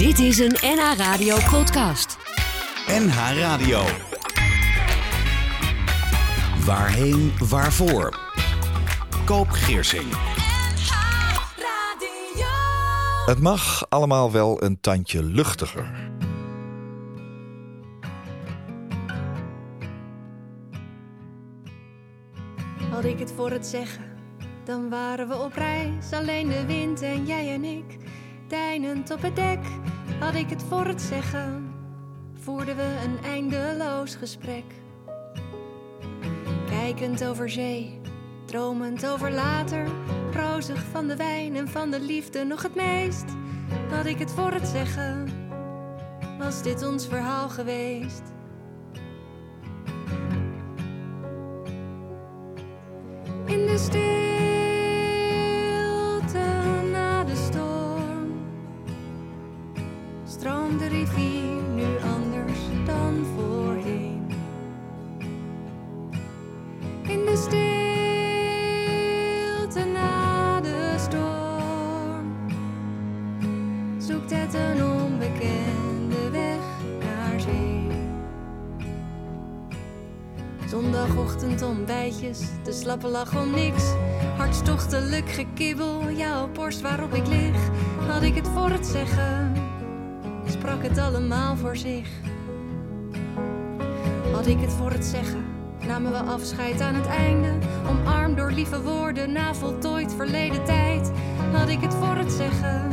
Dit is een NH Radio podcast. NH Radio. Waarheen, waarvoor? Koop Geersing. Het mag allemaal wel een tandje luchtiger. Had ik het voor het zeggen, dan waren we op reis. Alleen de wind en jij en ik, deinend op het dek. Had ik het voor het zeggen, voerden we een eindeloos gesprek. Kijkend over zee, dromend over later. Rozig van de wijn en van de liefde nog het meest. Had ik het voor het zeggen, was dit ons verhaal geweest. In de stilte de slappe lach om niks. Hartstochtelijk gekibbel, jouw borst waarop ik lig. Had ik het voor het zeggen, sprak het allemaal voor zich. Had ik het voor het zeggen, namen we afscheid aan het einde. Omarmd door lieve woorden, na voltooid verleden tijd. Had ik het voor het zeggen,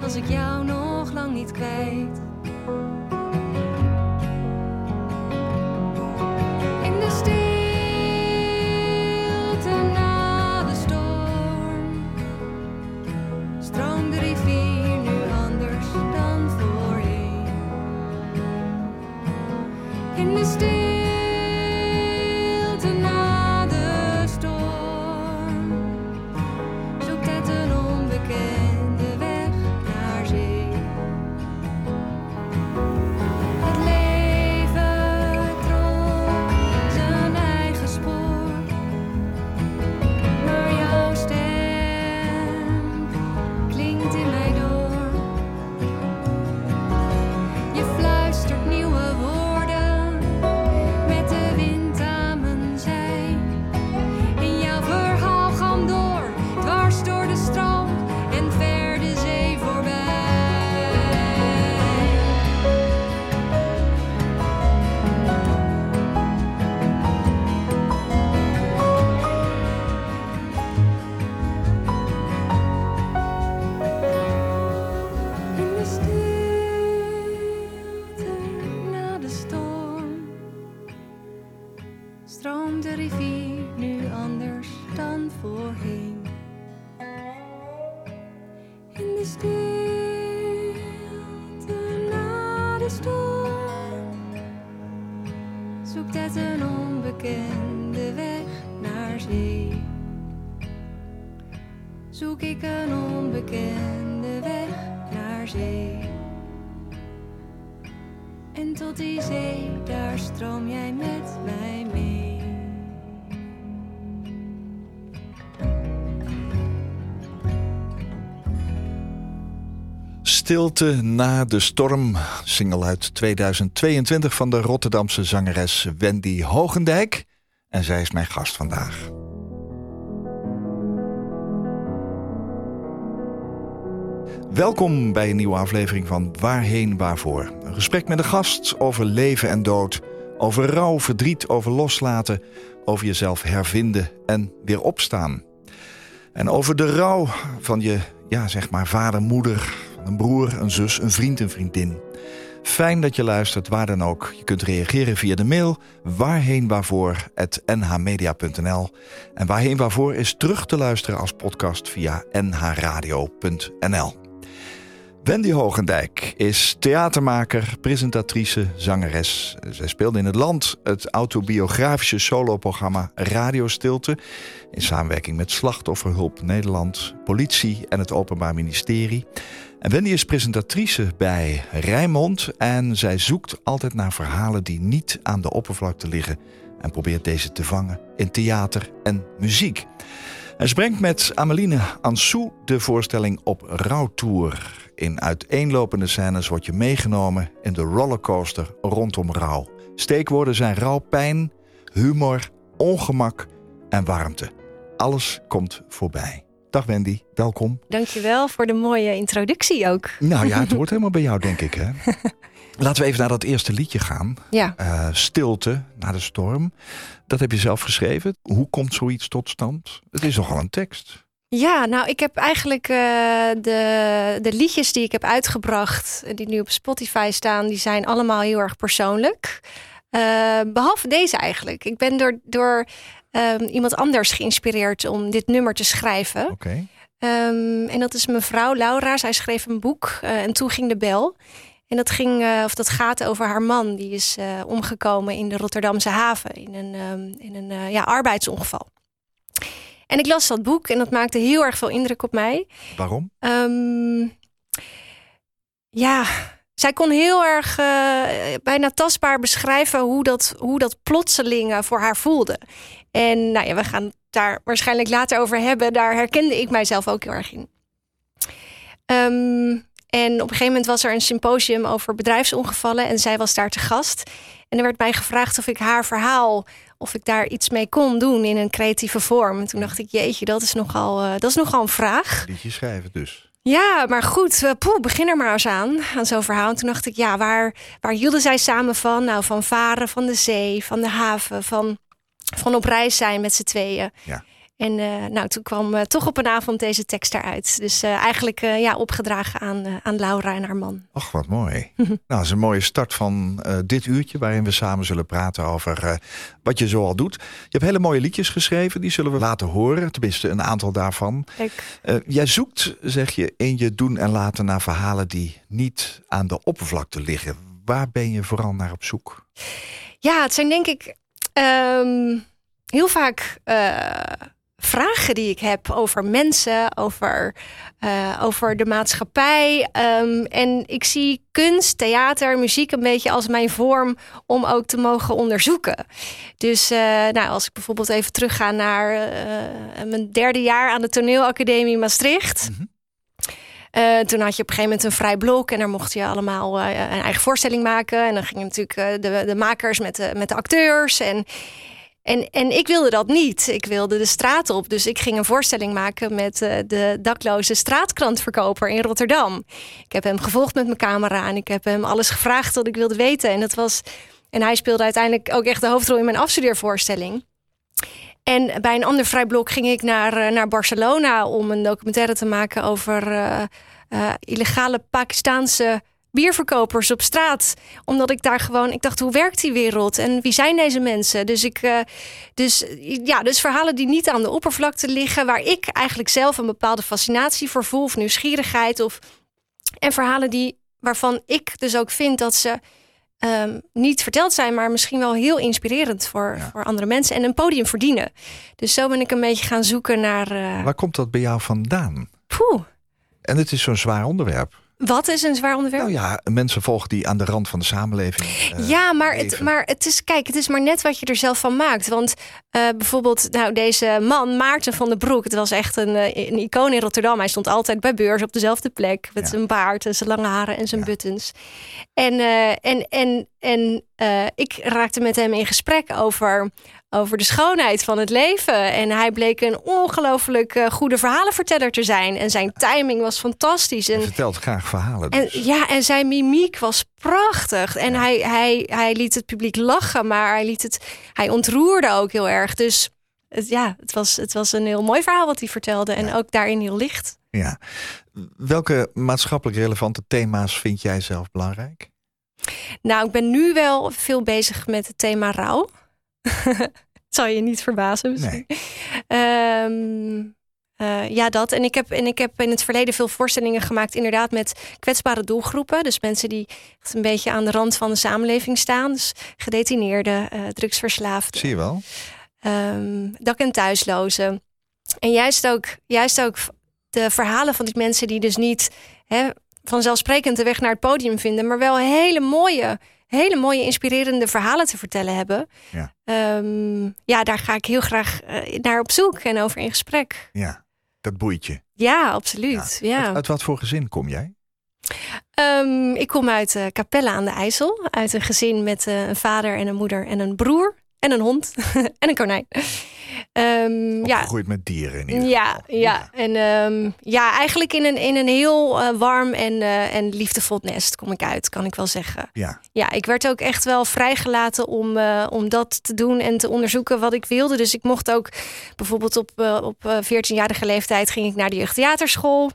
was ik jou nog lang niet kwijt. Zoek ik een onbekende weg naar zee. En tot die zee, daar stroom jij met mij mee. Stilte na de storm, single uit 2022 van de Rotterdamse zangeres Wendy Hogendijk. En zij is mijn gast vandaag. Welkom bij een nieuwe aflevering van Waarheen Waarvoor. Een gesprek met een gast over leven en dood, over rouw, verdriet, over loslaten, over jezelf hervinden en weer opstaan. En over de rouw van je, ja, zeg maar, vader, moeder, een broer, een zus, een vriend, een vriendin. Fijn dat je luistert, waar dan ook. Je kunt reageren via de mail waarheenwaarvoor.nhmedia.nl En waarheen waarvoor is terug te luisteren als podcast via nhradio.nl. Wendy Hogendijk is theatermaker, presentatrice, zangeres. Zij speelde in het land het autobiografische soloprogramma Radio Stilte... in samenwerking met Slachtofferhulp Nederland, politie en het Openbaar Ministerie. En Wendy is presentatrice bij Rijnmond en zij zoekt altijd naar verhalen die niet aan de oppervlakte liggen... en probeert deze te vangen in theater en muziek. En ze brengt met Ameline Ansou de voorstelling op rouwtour. In uiteenlopende scènes word je meegenomen in de rollercoaster rondom rouw. Steekwoorden zijn rouwpijn, humor, ongemak en warmte. Alles komt voorbij. Dag Wendy, welkom. Dankjewel voor de mooie introductie ook. Nou ja, het hoort helemaal bij jou, denk ik. Hè? Laten we even naar dat eerste liedje gaan. Ja, Eh, stilte na de storm. Dat heb je zelf geschreven. Hoe komt zoiets tot stand? Het is nogal een tekst. Ja nou, ik heb eigenlijk eh, de, de liedjes die ik heb uitgebracht, die nu op Spotify staan, die zijn allemaal heel erg persoonlijk. Eh, behalve deze eigenlijk. Ik ben door, door ehm, iemand anders geïnspireerd om dit nummer te schrijven. Oké. Ehm, en dat is mevrouw Laura. Zij schreef een boek eh, en toen ging de bel. En dat, ging, of dat gaat over haar man. Die is omgekomen in de Rotterdamse haven in een, ehm, in een ja, arbeidsongeval. En ik las dat boek en dat maakte heel erg veel indruk op mij. Waarom? Ehm, ja, zij kon heel erg eh, bijna tastbaar beschrijven hoe dat, hoe dat plotseling voor haar voelde. En nou ja, we gaan het daar waarschijnlijk later over hebben. Daar herkende ik mijzelf ook heel erg in. Ehm, en op een gegeven moment was er een symposium over bedrijfsongevallen en zij was daar te gast. En er werd mij gevraagd of ik haar verhaal, of ik daar iets mee kon doen in een creatieve vorm. En toen dacht ik, jeetje, dat is nogal, eh, dat is nogal een vraag. Liedje schrijven dus. Ja, maar goed, eh, poeh, begin er maar eens aan, aan zo'n verhaal. En toen dacht ik, ja, waar, waar hielden zij samen van? Nou, van varen, van de zee, van de haven, van, van op reis zijn met z'n tweeën. Ja. En eh, nou, toen kwam eh, toch op een avond deze tekst eruit. Dus eh, eigenlijk ja, opgedragen aan, aan Laura en haar man. Ach, wat mooi. nou, dat is een mooie start van dit uurtje... waarin we samen zullen praten over wat je zoal doet. Je hebt hele mooie liedjes geschreven, die zullen we laten horen. Tenminste, een aantal daarvan. Leuk. Jij zoekt, zeg je, in je doen en laten naar verhalen... die niet aan de oppervlakte liggen. Waar ben je vooral naar op zoek? Ja, het zijn denk ik ehm, heel vaak vragen die ik heb over mensen, over, eh, over de maatschappij. Ehm, en ik zie kunst, theater, muziek een beetje als mijn vorm om ook te mogen onderzoeken. Dus eh, nou, als ik bijvoorbeeld even terugga naar eh, mijn derde jaar aan de toneelacademie Maastricht. Eh, toen had je op een gegeven moment een vrij blok en daar mocht je allemaal een eigen voorstelling maken. En dan gingen natuurlijk de, de makers met de, met de acteurs. En, en, en ik wilde dat niet. Ik wilde de straat op. Dus ik ging een voorstelling maken met eh, de dakloze straatkrantverkoper in Rotterdam. Ik heb hem gevolgd met mijn camera en ik heb hem alles gevraagd wat ik wilde weten. En dat was. En hij speelde uiteindelijk ook echt de hoofdrol in mijn afstudeervoorstelling. En bij een ander vrij blok ging ik naar, eh, naar Barcelona om een documentaire te maken over eh, illegale Pakistaanse bierverkopers op straat. Omdat ik daar gewoon, ik dacht, hoe werkt die wereld en wie zijn deze mensen? Dus ik, eh, dus ja, dus verhalen die niet aan de oppervlakte liggen, waar ik eigenlijk zelf een bepaalde fascinatie voor voel of nieuwsgierigheid of en verhalen die waarvan ik dus ook vind dat ze ehm, niet verteld zijn, maar misschien wel heel inspirerend voor, Ja. voor andere mensen en een podium verdienen. Dus zo ben ik een beetje gaan zoeken naar. eh Waar komt dat bij jou vandaan? poeh, En het is zo'n zwaar onderwerp. Wat is een zwaar onderwerp? Nou ja, mensen volgen die aan de rand van de samenleving. eh, ja, maar het, maar het is, kijk, het is maar net wat je er zelf van maakt. Want eh, bijvoorbeeld, nou, deze man, Maarten van den Broek, het was echt een, eh, een icoon in Rotterdam. Hij stond altijd bij beurs op dezelfde plek, met Ja. zijn baard en zijn lange haren en zijn Ja. buttons. En, en, en, en ik raakte met hem in gesprek over, over de schoonheid van het leven. En hij bleek een ongelooflijk eh, goede verhalenverteller te zijn. En zijn timing was fantastisch. En vertelt graag verhalen. en, Dus. ja, en zijn mimiek was prachtig. En hij, hij, hij liet het publiek lachen, maar hij, liet het, hij ontroerde ook heel erg. Dus het, ja, het was, het was een heel mooi verhaal wat hij vertelde. En ook daarin heel licht. Ja. Welke maatschappelijk relevante thema's vind jij zelf belangrijk? Nou, ik ben nu wel veel bezig met het thema rouw. Het zal je niet verbazen misschien. Ehm, eh, ja, dat. En ik, heb, en ik heb in het verleden veel voorstellingen gemaakt, inderdaad, met kwetsbare doelgroepen. Dus mensen die echt een beetje aan de rand van de samenleving staan. Dus gedetineerden, eh, drugsverslaafden, Zie je wel? ehm, dak- en thuislozen. En juist ook, juist ook de verhalen van die mensen die dus niet hè, vanzelfsprekend de weg naar het podium vinden, maar wel hele mooie, hele mooie, inspirerende verhalen te vertellen hebben. Ja. Ehm, ja, daar ga ik heel graag eh, naar op zoek en over in gesprek. Ja, dat boeit je. Ja, absoluut. Ja. Uit, uit wat voor gezin kom jij? Ehm, ik kom uit eh, Capelle aan de IJssel. Uit een gezin met eh, een vader en een moeder en een broer. En een hond. en een konijn. Ehm, ja, Opgegroeid met dieren in ieder ja, geval. ja. En ehm, ja, eigenlijk in een, in een heel eh, warm en, eh, en liefdevol nest kom ik uit, kan ik wel zeggen. Ja, Ja, ik werd ook echt wel vrijgelaten om, eh, om dat te doen en te onderzoeken wat ik wilde. Dus ik mocht ook bijvoorbeeld op, op eh, 14-jarige leeftijd ging ik naar de jeugdtheaterschool.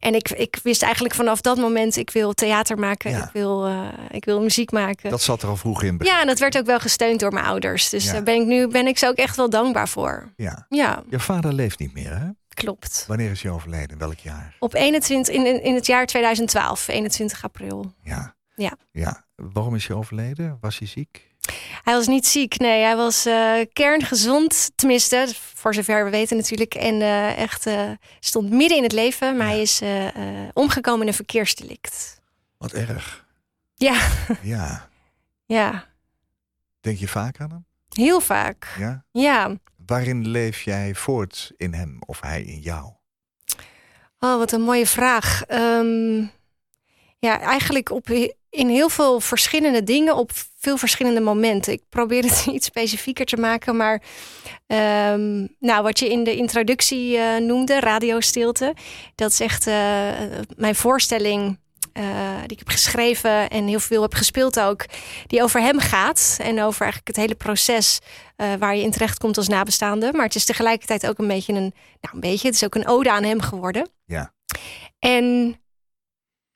En ik, ik wist eigenlijk vanaf dat moment, ik wil theater maken, Ja. ik, wil, eh, ik wil muziek maken. dat zat er al vroeg in. Ja, en dat werd ook wel gesteund door mijn ouders. Dus Ja. daar ben ik nu ben ik ze ook echt wel dankbaar voor. Ja. Ja, Je vader leeft niet meer, hè? klopt. Wanneer is hij overleden? Welk jaar? Op 21, in, in in het jaar 2012, 21 april. Ja. Ja. ja. Waarom is hij overleden? Was hij ziek? Hij was niet ziek, nee. Hij was eh, kerngezond, tenminste, voor zover we weten natuurlijk. En eh, echt eh, stond midden in het leven, maar Ja. hij is omgekomen in een verkeersdelict. Wat erg. Ja, Ja. ja, Denk je vaak aan hem? heel vaak. Ja. Ja, Waarin leef jij voort in hem of hij in jou? oh, wat een mooie vraag. Ehm, ja, eigenlijk op, in heel veel verschillende dingen, op veel verschillende momenten. Ik probeer het iets specifieker te maken, maar ehm, nou, wat je in de introductie eh, noemde, radiostilte, dat is echt eh, mijn voorstelling. eh, die ik heb geschreven en heel veel heb gespeeld ook, die over hem gaat en over eigenlijk het hele proces waar je in terecht komt als nabestaande. Maar het is tegelijkertijd ook een beetje een, nou een beetje, het is ook een ode aan hem geworden. Ja. En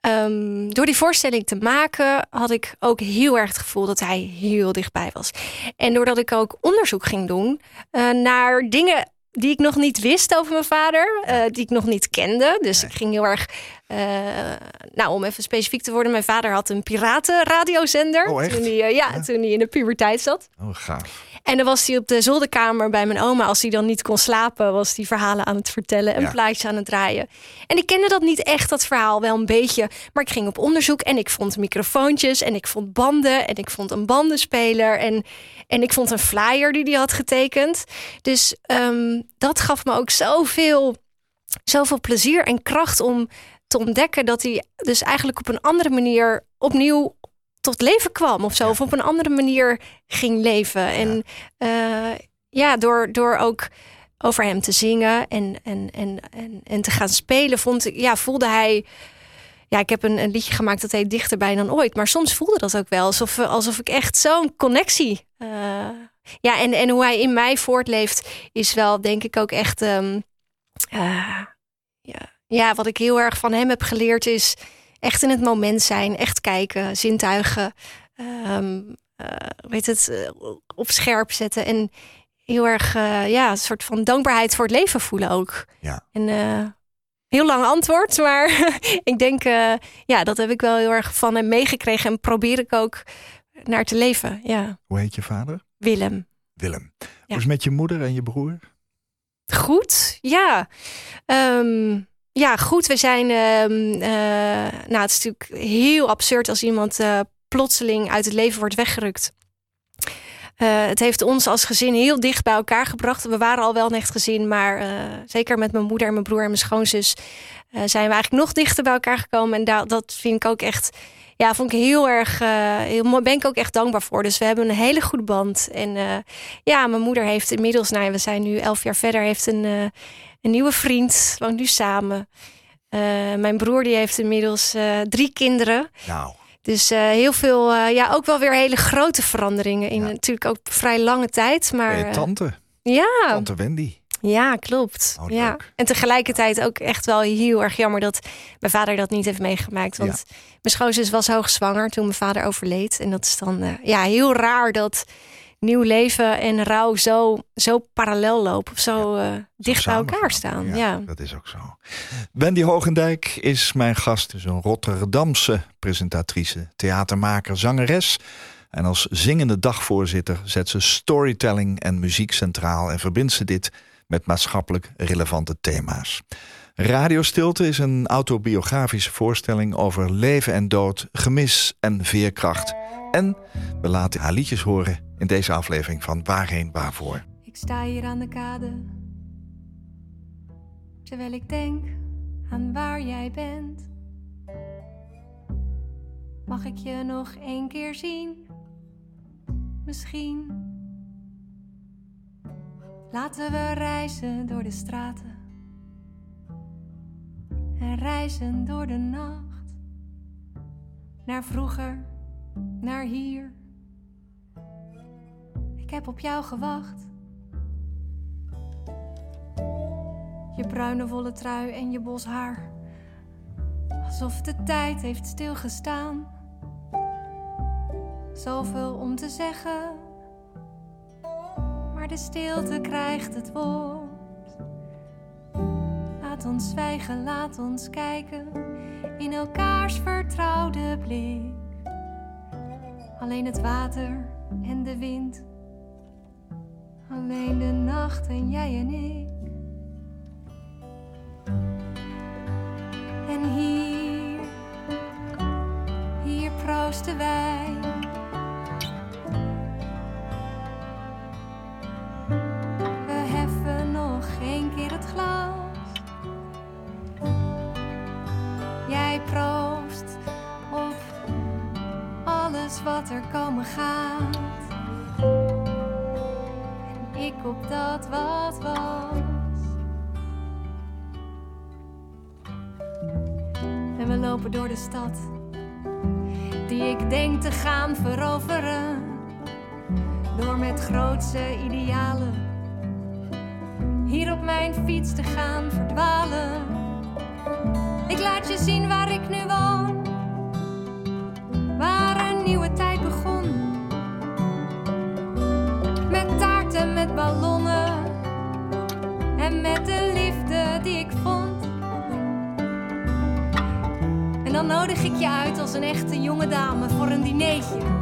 ehm, door die voorstelling te maken had ik ook heel erg het gevoel dat hij heel dichtbij was. En doordat ik ook onderzoek ging doen eh, naar dingen die ik nog niet wist over mijn vader, eh, die ik nog niet kende. Dus ik ging heel erg, nou om even specifiek te worden, mijn vader had een piratenradiozender Oh, toen hij, eh, ja, Ja. toen hij in de puberteit zat. Oh, gaaf. En dan was hij op de zolderkamer bij mijn oma. Als hij dan niet kon slapen, was hij verhalen aan het vertellen en Ja. plaatjes aan het draaien. En ik kende dat niet echt, dat verhaal, wel een beetje. Maar ik ging op onderzoek en ik vond microfoontjes en ik vond banden en ik vond een bandenspeler en, en ik vond een flyer die hij had getekend. Dus ehm, dat gaf me ook zoveel, zoveel plezier en kracht om te ontdekken dat hij dus eigenlijk op een andere manier opnieuw tot leven kwam of zo. Of op een andere manier ging leven. En eh, ja, door, door ook over hem te zingen en, en, en, en, en te gaan spelen, vond ja, voelde hij. Ja, ik heb een, een liedje gemaakt dat heet Dichterbij dan ooit. Maar soms voelde dat ook wel alsof, alsof ik echt zo'n connectie. eh, ja, en, en hoe hij in mij voortleeft, is wel denk ik ook echt. ehm, eh, ja, ja, wat ik heel erg van hem heb geleerd is echt in het moment zijn, echt kijken, zintuigen, ehm eh, weet het, eh, op scherp zetten en heel erg, eh, ja, een soort van dankbaarheid voor het leven voelen ook. Ja. En heel lang antwoord, maar ik denk, ja, dat heb ik wel heel erg van hem meegekregen en probeer ik ook naar te leven. Ja, Hoe heet je vader? Willem. Willem. Hoe is het met je moeder en je broer? Goed, ja. Ehm, ja, goed. We zijn. ehm, eh, nou, het is natuurlijk heel absurd als iemand eh, plotseling uit het leven wordt weggerukt. Eh, het heeft ons als gezin heel dicht bij elkaar gebracht. We waren al wel een echt gezin, maar zeker met mijn moeder en mijn broer en mijn schoonzus zijn we eigenlijk nog dichter bij elkaar gekomen. En da- dat vind ik ook echt, ja, vond ik heel erg, heel mooi. Ben ik ook echt dankbaar voor. Dus we hebben een hele goede band. En ja, mijn moeder heeft inmiddels, nou, we zijn nu elf jaar verder, heeft een, een nieuwe vriend, woont nu samen. Eh, mijn broer die heeft inmiddels eh, drie kinderen. Nou, Dus eh, heel veel, ja, ook wel weer hele grote veranderingen in Ja. natuurlijk ook vrij lange tijd. Maar tante. ja, Tante Wendy. ja, klopt. Oh, ja. leuk. En tegelijkertijd ook echt wel heel erg jammer dat mijn vader dat niet heeft meegemaakt. Want mijn schoonzus was hoogzwanger toen mijn vader overleed. En dat is dan ja, heel raar dat nieuw leven en rouw zo, zo parallel lopen. Of zo eh, dicht bij elkaar staan. Ja. dat is ook zo. Wendy Hogendijk is mijn gast. Dus een Rotterdamse presentatrice, theatermaker, zangeres. En als zingende dagvoorzitter zet ze storytelling en muziek centraal en verbindt ze dit met maatschappelijk relevante thema's. Radiostilte is een autobiografische voorstelling over leven en dood, gemis en veerkracht. En we laten haar liedjes horen in deze aflevering van Waarheen Waarvoor. Ik sta hier aan de kade. Terwijl ik denk aan waar jij bent. Mag ik je nog één keer zien? Misschien. Laten we reizen door de straten. En reizen door de nacht. Naar vroeger, naar hier. Ik heb op jou gewacht. Je bruine wollen trui en je bos haar. Alsof de tijd heeft stilgestaan. Zoveel om te zeggen. Maar de stilte krijgt het woord. Laat ons zwijgen, laat ons kijken. In elkaars vertrouwde blik. Alleen het water en de wind. Alleen de nacht en jij en ik.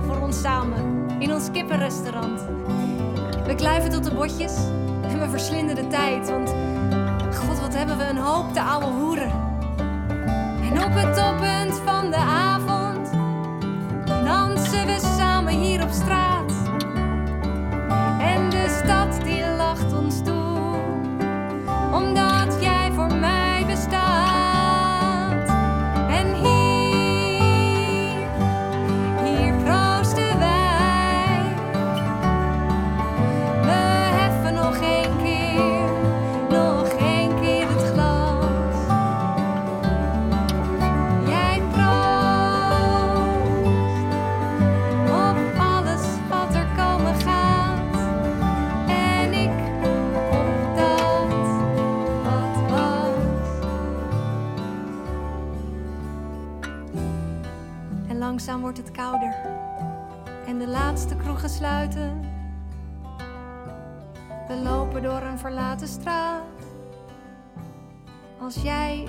Voor ons samen in ons kippenrestaurant. We kluiven tot de botjes en we verslinden de tijd, want god wat hebben we een hoop te ouwe hoeren. En op het toppunt We lopen door een verlaten straat. Als jij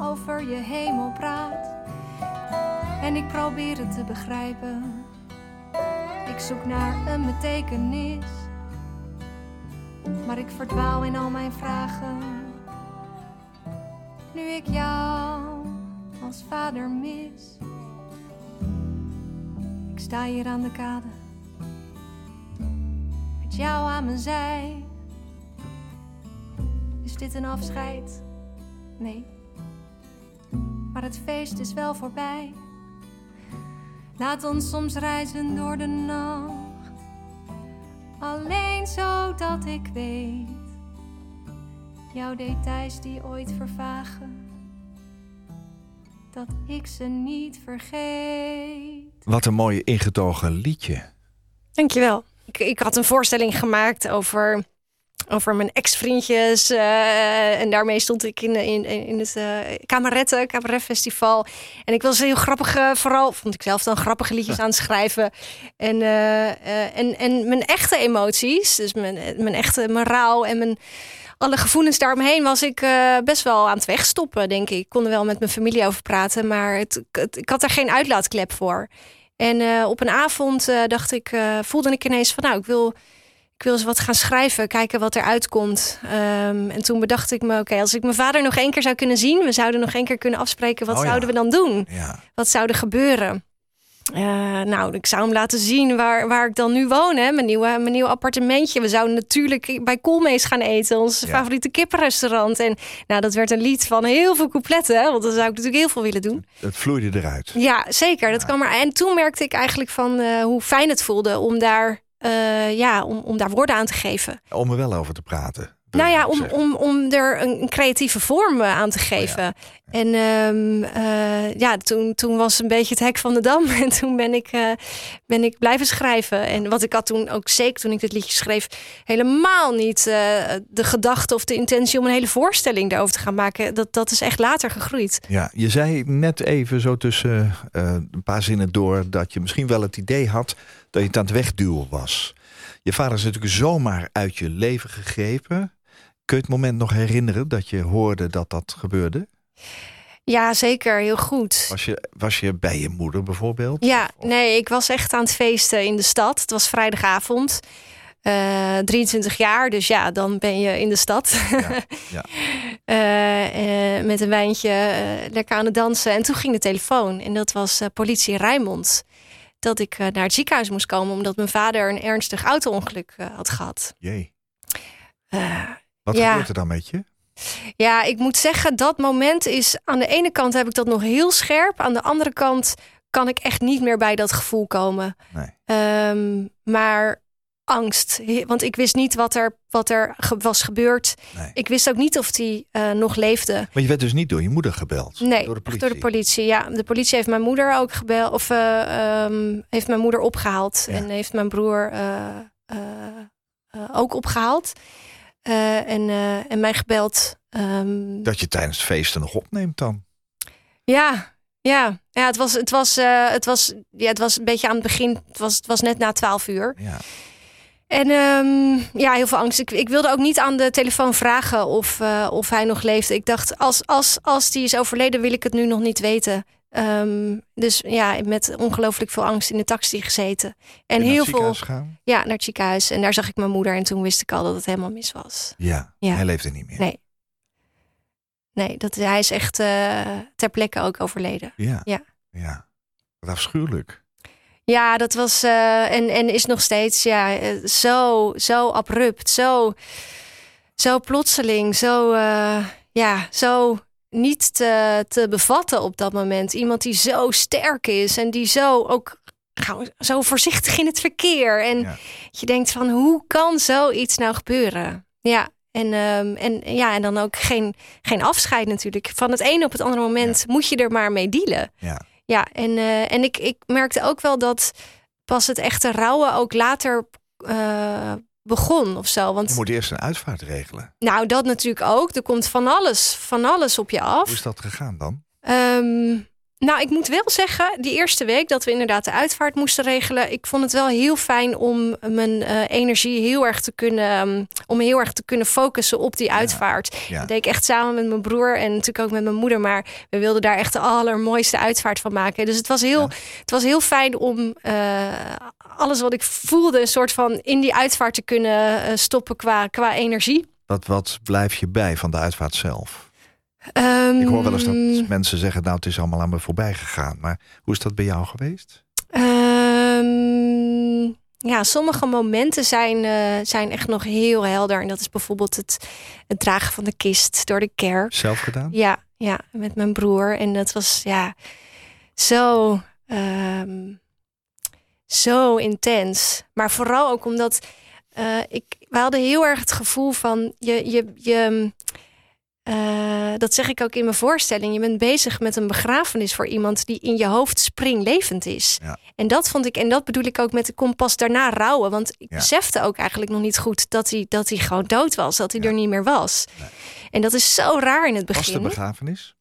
over je hemel praat. En ik probeer het te begrijpen. Ik zoek naar een betekenis. Maar ik verdwaal in al mijn vragen. Nu ik jou als vader mis. Ik sta hier aan de kade. Met jou aan mijn zij. Is dit een afscheid? Nee. Maar het feest is wel voorbij. Laat ons soms reizen door de nacht. Alleen zodat ik weet. Jouw details die ooit vervagen. Dat ik ze niet vergeet. Wat een mooi ingetogen liedje. Dankjewel. Ik, ik had een voorstelling gemaakt over, over mijn ex-vriendjes. eh, en daarmee stond ik in, in, in het uh, Cabaret Festival. En ik was heel grappig, eh, vooral vond ik zelf dan grappige liedjes aan het schrijven. En, en, en mijn echte emoties, dus mijn, mijn echte mijn rouw en mijn alle gevoelens daaromheen was ik best wel aan het wegstoppen, denk ik. Ik kon er wel met mijn familie over praten, maar het, het- ik had er geen uitlaatklep voor. En eh, op een avond eh, dacht ik, eh, voelde ik ineens van, nou, ik wil, ik wil eens wat gaan schrijven, kijken wat eruit komt. Ehm, en toen bedacht ik me, oké, als ik mijn vader nog één keer zou kunnen zien, we zouden nog één keer kunnen afspreken, wat Oh ja. zouden we dan doen? Ja. Wat zou er gebeuren? Eh, nou, ik zou hem laten zien waar, waar ik dan nu woon. Hè? Mijn, nieuwe, mijn nieuwe appartementje. We zouden natuurlijk bij Koolmees gaan eten. Ons Ja. favoriete kippenrestaurant. En nou, dat werd een lied van heel veel coupletten. Hè? Want dan zou ik natuurlijk heel veel willen doen. Het vloeide eruit. Ja, zeker. Dat kwam er. En toen merkte ik eigenlijk van eh, hoe fijn het voelde om daar, eh, ja, om, om daar woorden aan te geven. Om er wel over te praten. Nou ja, om, om, om er een, creatieve vorm eh, aan te geven. En ehm, eh, ja, toen, toen was een beetje het hek van de dam. En toen ben ik, eh, ben ik blijven schrijven. En wat ik had toen ook zeker toen ik dit liedje schreef, helemaal niet de gedachte of de intentie om een hele voorstelling daarover te gaan maken. Dat, dat is echt later gegroeid. Ja, je zei net even zo tussen een paar zinnen door dat je misschien wel het idee had dat je het aan het wegduwen was. Je vader is natuurlijk zomaar uit je leven gegrepen. Kun je het moment nog herinneren dat je hoorde dat dat gebeurde? Ja, zeker. Heel goed. Was je, was je bij je moeder bijvoorbeeld? Ja, Of- nee, ik was echt aan het feesten in de stad. Het was vrijdagavond. Eh 23 jaar, dus ja, dan ben je in de stad. Ja, ja. Eh, eh, met een wijntje, eh, lekker aan het dansen. En toen ging de telefoon. En dat was eh, politie Rijnmond. Dat ik eh, naar het ziekenhuis moest komen... omdat mijn vader een ernstig auto-ongeluk eh, had gehad. Jee. Wat Ja. gebeurt er dan met je? ja, ik moet zeggen, dat moment is... aan de ene kant heb ik dat nog heel scherp. Aan de andere kant kan ik echt niet meer bij dat gevoel komen. Nee. Ehm, maar angst. Want ik wist niet wat er, wat er ge- was gebeurd. nee. Ik wist ook niet of hij eh, nog leefde. Maar je werd dus niet door je moeder gebeld? Nee, door de politie? door de politie. Ja, de politie heeft mijn moeder ook gebeld. Of eh, ehm, heeft mijn moeder opgehaald. Ja. En heeft mijn broer eh, ook opgehaald. Eh, en, eh, en mij gebeld. Ehm, Dat je tijdens het feesten nog opneemt dan? Ja, ja. ja het, was, het, was, eh, het, was, ja, het was een beetje aan het begin. Het was, het was net na twaalf uur. Ja. En ehm, ja, heel veel angst. Ik, ik wilde ook niet aan de telefoon vragen of, of hij nog leefde. Ik dacht, als, als, als die is overleden, wil ik het nu nog niet weten. Ehm, dus ja, met ongelooflijk veel angst in de taxi gezeten. En heel veel gaan? ja, naar het ziekenhuis. En daar zag ik mijn moeder. En toen wist ik al dat het helemaal mis was. Ja. Ja. hij leefde niet meer. Nee. Nee, dat, hij is echt eh, ter plekke ook overleden. Ja. Ja. ja. Wat afschuwelijk. Ja, dat was eh, en, en is nog steeds ja, eh, zo, zo abrupt, zo, zo plotseling, zo, ja, zo niet te, te bevatten op dat moment. Iemand die zo sterk is en die zo ook zo voorzichtig in het verkeer. En Ja. je denkt van hoe kan zoiets nou gebeuren? Ja. En, ehm, en, ja, en dan ook geen, geen afscheid natuurlijk. Van het ene op het andere moment moet je er maar mee dealen. Ja. Ja, en, eh, en ik, ik merkte ook wel dat pas het echte rouwen ook later eh, begon of zo. Je Want moet eerst een uitvaart regelen. nou, dat natuurlijk ook. Er komt van alles, van alles op je Hoe af. is dat gegaan dan? Ehm, nou, ik moet wel zeggen, die eerste week dat we inderdaad de uitvaart moesten regelen, ik vond het wel heel fijn om mijn eh, energie heel erg te kunnen, ehm, om heel erg te kunnen focussen op die uitvaart. Ja. Dat deed ik echt samen met mijn broer en natuurlijk ook met mijn moeder, maar we wilden daar echt de allermooiste uitvaart van maken. Dus het was heel, het was heel fijn om eh, alles wat ik voelde, een soort van in die uitvaart te kunnen eh, stoppen qua, qua energie. Wat, wat blijf je bij van de uitvaart zelf? Ehm, Ik hoor wel eens dat mensen zeggen, nou het is allemaal aan me voorbij gegaan. Maar hoe is dat bij jou geweest? Ehm, ja, sommige momenten zijn, eh, zijn echt nog heel helder. En dat is bijvoorbeeld het, het dragen van de kist door de kerk. Zelf gedaan? Ja, ja, met mijn broer. En dat was ja zo, ehm, zo intens. Maar vooral ook omdat eh, ik, we hadden heel erg het gevoel van je, je, je eh, dat zeg ik ook in mijn voorstelling. Je bent bezig met een begrafenis voor iemand die in je hoofd springlevend is. Ja. En dat vond ik, en dat bedoel ik ook met de kompas daarna rouwen. Want ik Ja. besefte ook eigenlijk nog niet goed dat hij, dat hij gewoon dood was, dat hij Ja. er niet meer was. Nee. En dat is zo raar in het Was de begin. begrafenis?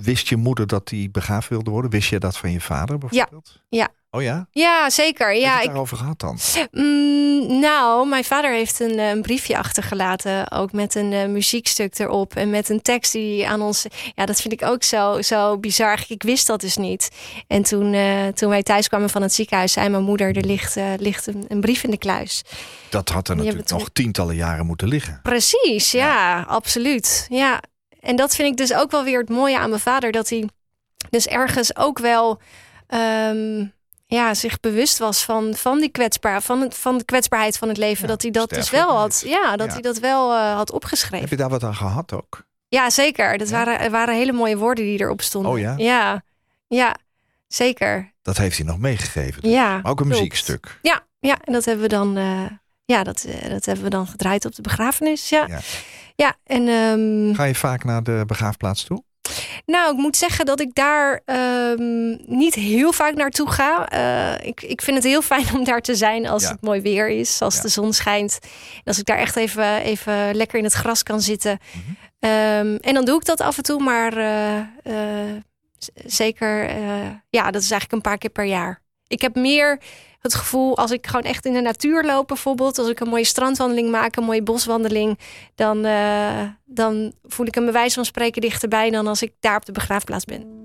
Ja. Ja. Wist je moeder dat die begaafd wilde worden? Wist je dat van je vader bijvoorbeeld? ja. Oh ja? Ja, zeker. Heb je Ja, het ik, daarover gehad dan? Mm, nou, mijn vader heeft een, eh, een briefje achtergelaten. Ook met een eh, muziekstuk erop. En met een tekst die aan ons. Ja, dat vind ik ook zo, zo bizar. Ik wist dat dus niet. En toen, eh, toen wij thuis kwamen van het ziekenhuis, zei mijn moeder: er ligt, ligt een, een brief in de kluis. Dat had er natuurlijk nog tientallen jaren moeten liggen. Precies, ja, absoluut. Ja. En dat vind ik dus ook wel weer het mooie aan mijn vader. Dat hij dus ergens ook wel ehm, ja, zich bewust was van, van die kwetsbaar, van, het, van de kwetsbaarheid van het leven. Ja, dat hij dat dus wel had. Ja, dat Ja. hij dat wel eh, had Heb opgeschreven. je daar wat aan gehad ook? Ja, zeker. Dat Ja? waren, waren hele mooie woorden die erop stonden. Oh ja? Ja, ja zeker. Dat heeft hij nog meegegeven. dus. Ja, Maar ook een klopt. muziekstuk. Ja, ja, en dat hebben we dan, eh, ja, dat, eh, dat hebben we dan gedraaid op de begrafenis. Ja, Ja. en ehm, Ga je vaak naar de begraafplaats toe? Nou, ik moet zeggen dat ik daar ehm, niet heel vaak naartoe ga. Eh, ik, ik vind het heel fijn om daar te zijn als Ja. het mooi weer is, als Ja. de zon schijnt. En als ik daar echt even, even lekker in het gras kan zitten. Mhm. Ehm, en dan doe ik dat af en toe, maar eh, eh, zeker, ja, dat is eigenlijk een paar keer per jaar. Ik heb meer het gevoel, als ik gewoon echt in de natuur loop bijvoorbeeld, als ik een mooie strandwandeling maak, een mooie boswandeling, dan, eh, dan voel ik een bewijs van spreken dichterbij dan als ik daar op de begraafplaats ben.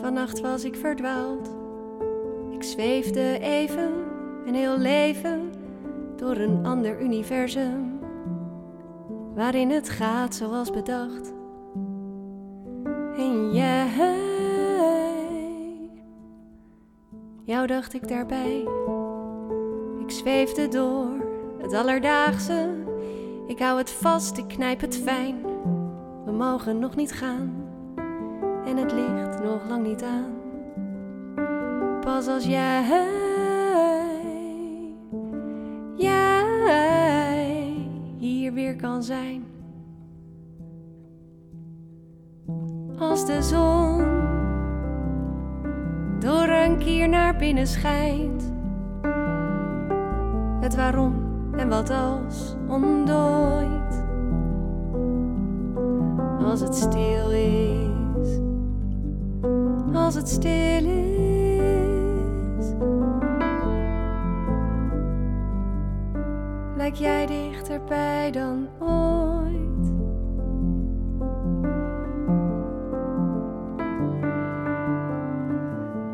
Vannacht was ik verdwaald. Ik zweefde even een heel leven door een ander universum. Waarin het gaat zoals bedacht. En jij, jou dacht ik daarbij. Ik zweefde door het alledaagse. Ik hou het vast, ik knijp het fijn. We mogen nog niet gaan en het licht nog lang niet aan. Pas als jij, zijn. Als de zon door een kier naar binnen schijnt. Het waarom en wat als ontdooit. Als het stil is als het stil is. Lijk jij dichterbij dan ooit?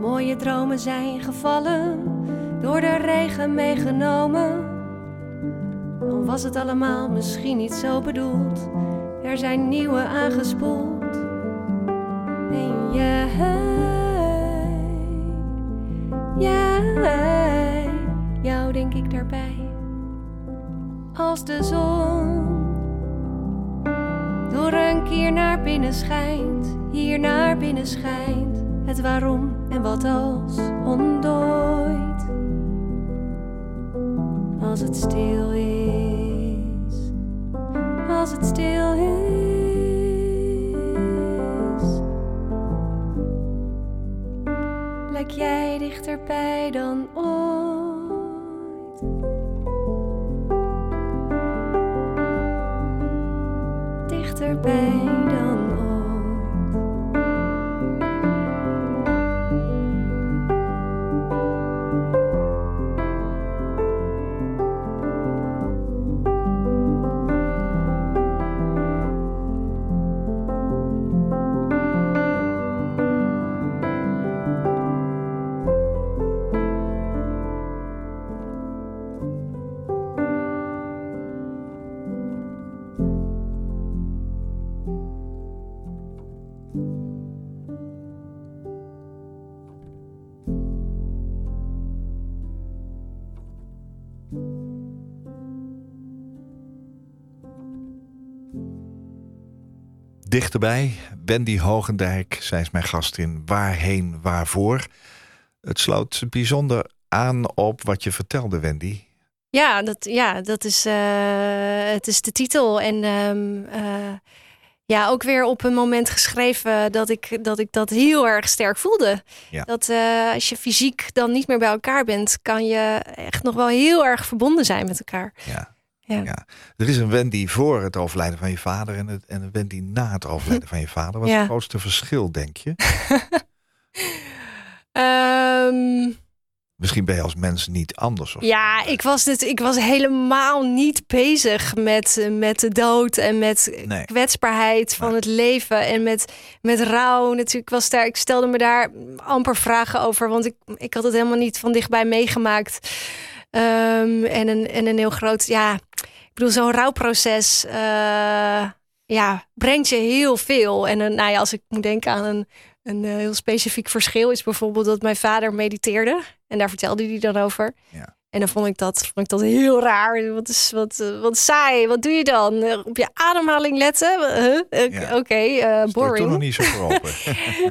Mooie dromen zijn gevallen, door de regen meegenomen. Dan was het allemaal misschien niet zo bedoeld, er zijn nieuwe aangespoeld. En jij, jij, jou denk ik daarbij. Als de zon door een kier naar binnen schijnt, hier naar binnen schijnt. Het waarom en wat als ontdooit. Als het stil is, als het stil is. Lijk jij dichterbij dan ooit? Dichterbij Dichterbij, Wendy Hogendijk, zij is mijn gastin. Waarheen, waarvoor? Het sloot bijzonder aan op wat je vertelde, Wendy. Ja, dat, ja, dat is, eh, het is de titel. En ehm, eh, ja, ook weer op een moment geschreven dat ik dat, ik dat heel erg sterk voelde. Ja. Dat eh, als je fysiek dan niet meer bij elkaar bent, kan je echt nog wel heel erg verbonden zijn met elkaar. Ja. Ja. Ja. Er is een Wendy voor het overlijden van je vader en, het, en een Wendy na het overlijden van je vader. Wat is Ja. het grootste verschil, denk je? Ehm, Misschien ben je als mens niet anders. Of ja, ik was, dit, ik was helemaal niet bezig met, met de dood en met Nee. kwetsbaarheid van Nee. het leven en met, met rouw. Natuurlijk was daar, ik stelde me daar amper vragen over, want ik, ik had het helemaal niet van dichtbij meegemaakt. Ehm, en, een, en een heel groot, ja, ik bedoel, zo'n rouwproces, eh, ja, brengt je heel veel. En een, nou ja, als ik moet denken aan een, een eh, heel specifiek verschil, is bijvoorbeeld dat mijn vader mediteerde. En daar vertelde hij dan over. Ja. En dan vond ik dat, vond ik dat heel raar. Wat, is, wat, eh, wat saai. Wat doe je dan? Eh, Op je ademhaling letten? Huh? Eh, Ja. Oké, eh, Stond je toen nog boring. niet zo voor open.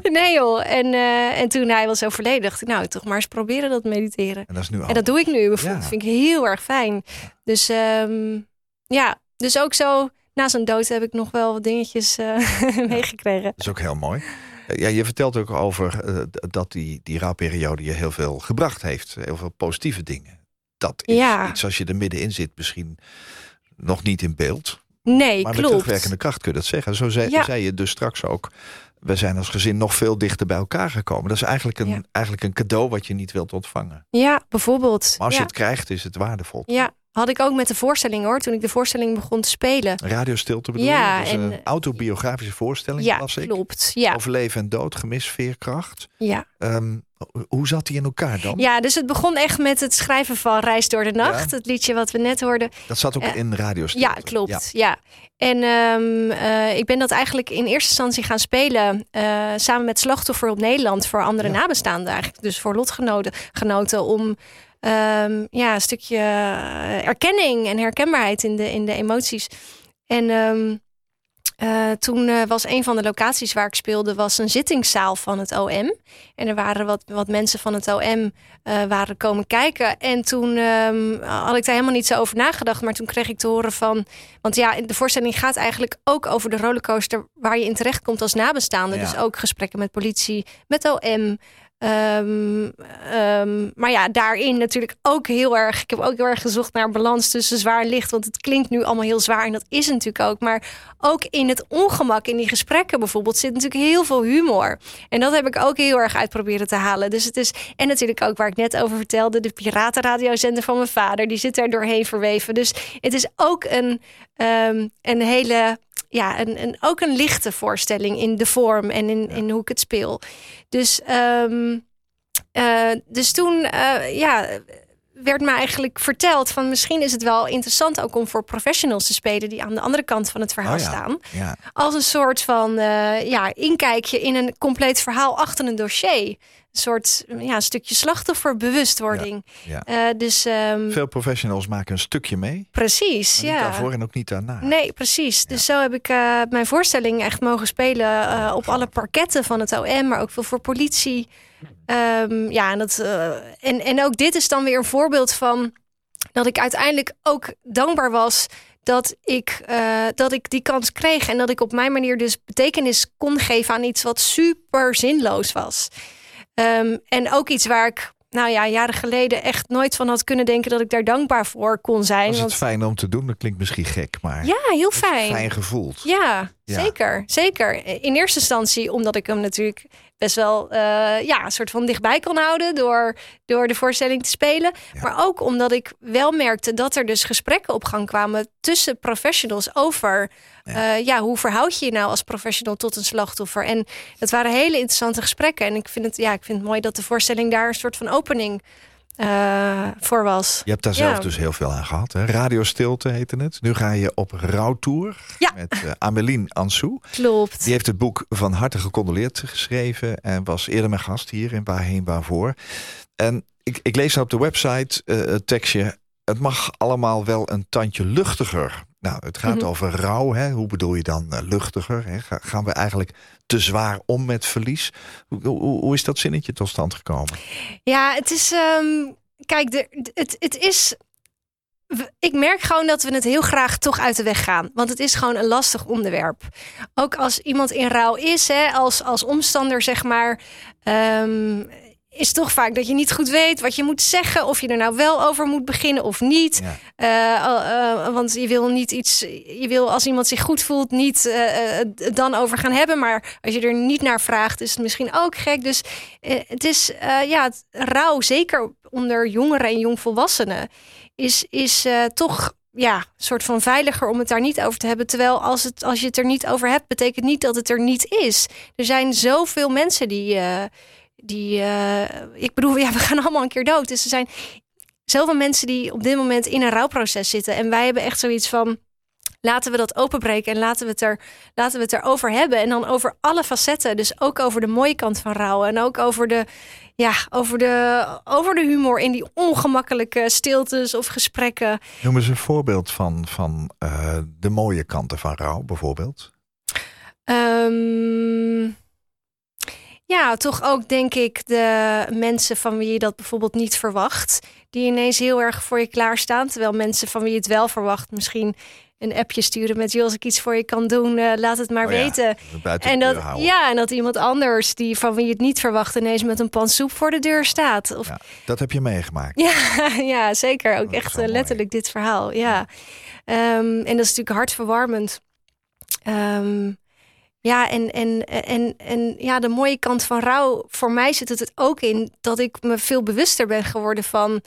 Nee joh. En, en toen hij was overleden, dacht ik, nou, toch maar eens proberen dat mediteren. en dat is nu al. En dat doe ik nu bijvoorbeeld. Ja. vind ik heel erg fijn. Dus ehm, ja, dus ook zo na zijn dood heb ik nog wel wat dingetjes meegekregen. Dat is ook heel mooi. Ja, je vertelt ook over dat die, die rouwperiode je heel veel gebracht heeft. Heel veel positieve dingen. Dat is Ja. iets als je er middenin zit misschien nog niet in beeld. Nee, Maar met klopt. terugwerkende kracht kun je dat zeggen. Zo zei, Ja. zei je dus straks ook. We zijn als gezin nog veel dichter bij elkaar gekomen. Dat is eigenlijk een, Ja. eigenlijk een cadeau wat je niet wilt ontvangen. Ja, bijvoorbeeld. Maar als je het krijgt, is het waardevol. ja, had ik ook met de voorstelling hoor, toen ik de voorstelling begon te spelen. Radio Stilte bedoel Ja, je? Dat is en- een autobiografische voorstelling, Ja, las ik. klopt. Ja, Over leven en dood, gemis, veerkracht. ja. Ehm, hoe zat die in elkaar dan? ja, dus het begon echt met het schrijven van Reis door de Nacht. Het liedje wat we net hoorden. Dat zat ook Eh, in Radio Stilte. Ja, klopt. Ja. En ehm, eh, ik ben dat eigenlijk in eerste instantie gaan spelen eh, samen met Slachtoffer op Nederland voor andere Ja. nabestaanden eigenlijk. Dus voor lotgenoten genoten om ehm, ja, een stukje erkenning en herkenbaarheid in de, in de emoties. En ehm, eh, toen eh, was een van de locaties waar ik speelde, was een zittingszaal van het OM. En er waren wat, wat mensen van het OM eh, waren komen kijken. En toen ehm, had ik daar helemaal niet zo over nagedacht. Maar toen kreeg ik te horen van. Want ja, de voorstelling gaat eigenlijk ook over de rollercoaster waar je in terecht komt als nabestaande. Ja. Dus ook gesprekken met politie, met OM. Ehm, ehm, maar ja, daarin natuurlijk ook heel erg. Ik heb ook heel erg gezocht naar balans tussen zwaar en licht. Want het klinkt nu allemaal heel zwaar en dat is natuurlijk ook. Maar ook in het ongemak in die gesprekken bijvoorbeeld zit natuurlijk heel veel humor. En dat heb ik ook heel erg uit proberen te halen. Dus het is. En natuurlijk ook waar ik net over vertelde, de piratenradiozender van mijn vader. Die zit daar doorheen verweven. Dus het is ook een, ehm, een hele. Ja, een, een, ook een lichte voorstelling in de vorm en in, in hoe ik het speel. Dus, ehm, eh, dus toen eh, ja, werd me eigenlijk verteld van misschien is het wel interessant ook om voor professionals te spelen die aan de andere kant van het verhaal Oh ja. staan. Ja. Als een soort van eh, ja, inkijkje in een compleet verhaal achter een dossier. Een soort ja, een stukje slachtofferbewustwording. Ja. Eh, dus ehm, Veel professionals maken een stukje mee. precies. Ja. daarvoor en ook niet daarna. Nee, precies. Dus zo heb ik eh, mijn voorstelling echt mogen spelen eh, op alle parketten van het OM, maar ook veel voor politie. Ehm, ja, en, dat, en, en ook dit is dan weer een voorbeeld van dat ik uiteindelijk ook dankbaar was dat ik, dat ik die kans kreeg en dat ik op mijn manier dus betekenis kon geven aan iets wat super zinloos was. Ehm, en ook iets waar ik, nou ja, jaren geleden echt nooit van had kunnen denken dat ik daar dankbaar voor kon zijn. Was het Want- fijn om te doen? Dat klinkt misschien gek, maar ja, heel is fijn. fijn gevoeld. Ja, Ja. zeker. Zeker. In eerste instantie omdat ik hem natuurlijk best wel eh, ja, een soort van dichtbij kon houden door, door de voorstelling te spelen. Ja. Maar ook omdat ik wel merkte dat er dus gesprekken op gang kwamen tussen professionals over Ja. ja. ja, hoe verhoud je je nou als professional tot een slachtoffer? En dat waren hele interessante gesprekken. En ik vind het, ja, ik vind het mooi dat de voorstelling daar een soort van opening eh, voor was. Je hebt daar zelf Ja. dus heel veel aan gehad. Hè? Radio Stilte heette het. Nu ga je op rouwtour Ja. met eh, Ameline Ansou. Klopt. Die heeft het boek Van harte gecondoleerd geschreven. En was eerder mijn gast hier in Waarheen Waarvoor. En ik, ik lees op de website eh, het tekstje. Het mag allemaal wel een tandje luchtiger. Nou, het gaat Mhm. over rouw. Hè? Hoe bedoel je dan luchtiger? Hè? Ga- gaan we eigenlijk te zwaar om met verlies? Hoe, hoe, is dat zinnetje tot stand gekomen? Ja, het is. ehm, kijk, de, het, het is. ik merk gewoon dat we het heel graag toch uit de weg gaan. Want het is gewoon een lastig onderwerp. Ook als iemand in rouw is, hè, als, als omstander zeg maar... ehm, is toch vaak dat je niet goed weet wat je moet zeggen. Of je er nou wel over moet beginnen of niet. Ja. Eh, eh, want je wil niet iets. Je wil als iemand zich goed voelt, niet het dan over gaan hebben. Maar als je er niet naar vraagt, is het misschien ook gek. Dus het is ja, het, rouw, zeker onder jongeren en jongvolwassenen, is, is toch ja, soort van veiliger om het daar niet over te hebben. Terwijl als, het, als je het er niet over hebt, betekent niet dat het er niet is. Er zijn zoveel mensen die. Die eh, ik bedoel, ja, we gaan allemaal een keer dood. Dus er zijn zoveel mensen die op dit moment in een rouwproces zitten. En wij hebben echt zoiets van. Laten we dat openbreken en laten we, het er, laten we het erover hebben. En dan over alle facetten. Dus ook over de mooie kant van rouwen. En ook over de, ja, over de, over de humor in die ongemakkelijke stiltes of gesprekken. Noem eens een voorbeeld van, van eh, de mooie kanten van rouw, bijvoorbeeld. Ehm, ja, toch ook denk ik de mensen van wie je dat bijvoorbeeld niet verwacht. Die ineens heel erg voor je klaarstaan. Terwijl mensen van wie je het wel verwacht misschien een appje sturen met... joh, als ik iets voor je kan doen, eh, laat het maar Oh ja, weten. En dat, ja, en dat iemand anders die van wie je het niet verwacht... ineens met een pan soep voor de deur staat. Of, Ja, dat heb je meegemaakt. ja, ja, zeker. Ook is echt eh, mooi. letterlijk dit verhaal. Ja. Ehm, en dat is natuurlijk hartverwarmend. Ehm, ja, en, en, en, en ja, de mooie kant van rouw, voor mij zit het het ook in dat ik me veel bewuster ben geworden van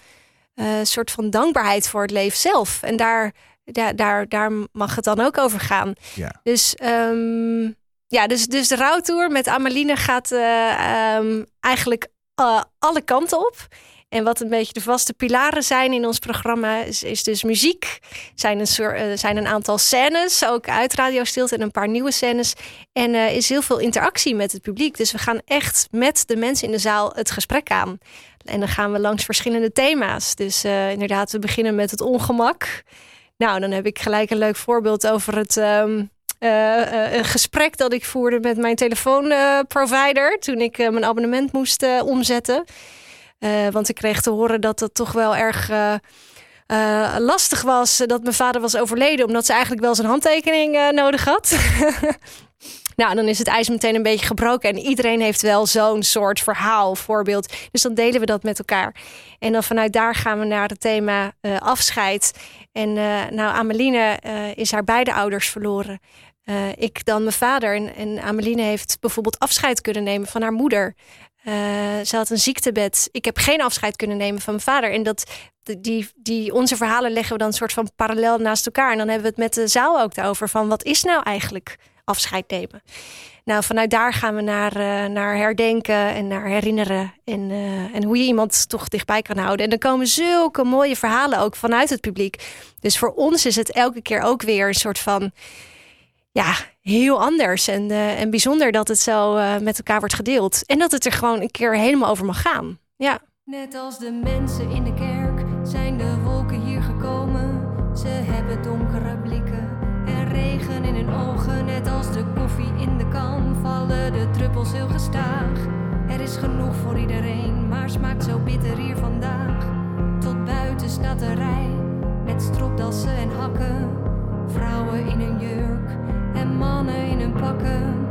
eh, een soort van dankbaarheid voor het leven zelf. En daar, daar, daar, daar mag het dan ook over gaan. Ja. Dus ehm, ja, dus, dus de rouwtour met Ameline gaat eh, ehm, eigenlijk eh, alle kanten op. En wat een beetje de vaste pilaren zijn in ons programma is, dus muziek. Zijn een, eh, zijn een aantal scènes, ook uit Radio Stilte en een paar nieuwe scènes. En eh, is heel veel interactie met het publiek. Dus we gaan echt met de mensen in de zaal het gesprek aan. En dan gaan we langs verschillende thema's. Dus eh, inderdaad, we beginnen met het ongemak. Nou, dan heb ik gelijk een leuk voorbeeld over het ehm, eh, eh, een gesprek dat ik voerde met mijn telefoonprovider toen ik mijn abonnement moest omzetten. Eh, want ik kreeg te horen dat dat toch wel erg eh, eh, lastig was dat mijn vader was overleden, omdat ze eigenlijk wel zijn handtekening nodig had. Nou, dan is het ijs meteen een beetje gebroken. En iedereen heeft wel zo'n soort verhaal, voorbeeld. Dus dan delen we dat met elkaar. En dan vanuit daar gaan we naar het thema afscheid. En nou, Ameline is haar beide ouders verloren. Ik dan mijn vader. En, en Ameline heeft bijvoorbeeld afscheid kunnen nemen van haar moeder. Uh, ze had een ziektebed. Ik heb geen afscheid kunnen nemen van mijn vader. En dat, die, die, onze verhalen leggen we dan een soort van parallel naast elkaar. En dan hebben we het met de zaal ook daarover. Van wat is nou eigenlijk afscheid nemen? Nou, vanuit daar gaan we naar, uh, naar herdenken en naar herinneren. En, uh, en hoe je iemand toch dichtbij kan houden. En dan komen zulke mooie verhalen ook vanuit het publiek. Dus voor ons is het elke keer ook weer een soort van ja, heel anders en, uh, en bijzonder dat het zo uh, met elkaar wordt gedeeld. En dat het er gewoon een keer helemaal over mag gaan. Ja. Net als de mensen in de kerk zijn de wolken hier gekomen. Ze hebben donkere blikken en regen in hun ogen. Net als de koffie in de kan vallen de druppels heel gestaag. Er is genoeg voor iedereen, maar smaakt zo bitter hier vandaag. Tot buiten staat de rij met stropdassen en hakken. Vrouwen in hun jurk mannen in hun pakken.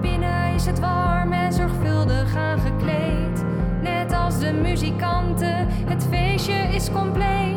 Binnen is het warm en zorgvuldig aangekleed. Net als de muzikanten, het feestje is compleet.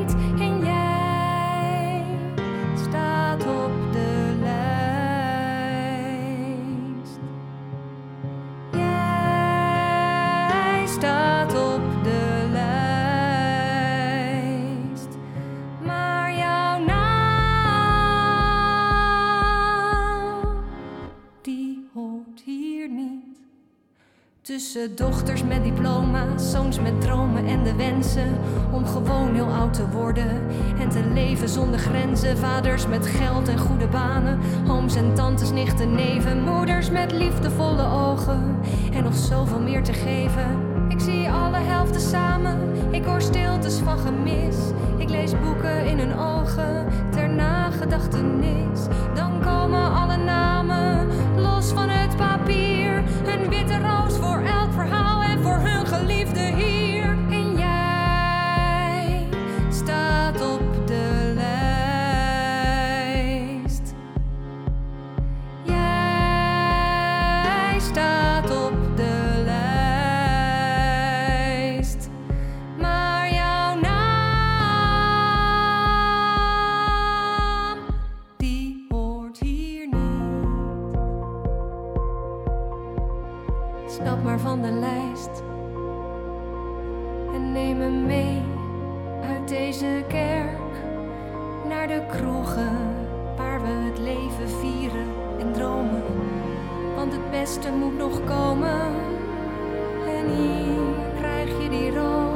Tussen dochters met diploma's, zoons met dromen en de wensen om gewoon heel oud te worden en te leven zonder grenzen. Vaders met geld en goede banen, ooms en tantes, nichten, neven, moeders met liefdevolle ogen en nog zoveel meer te geven. Ik zie alle helften samen, ik hoor stiltes van gemis. Ik lees boeken in hun ogen ter nagedachtenis. Dan komen alle namen los van het papier. Een witte roos de kroegen waar we het leven vieren en dromen. Want het beste moet nog komen. En hier krijg je die roos.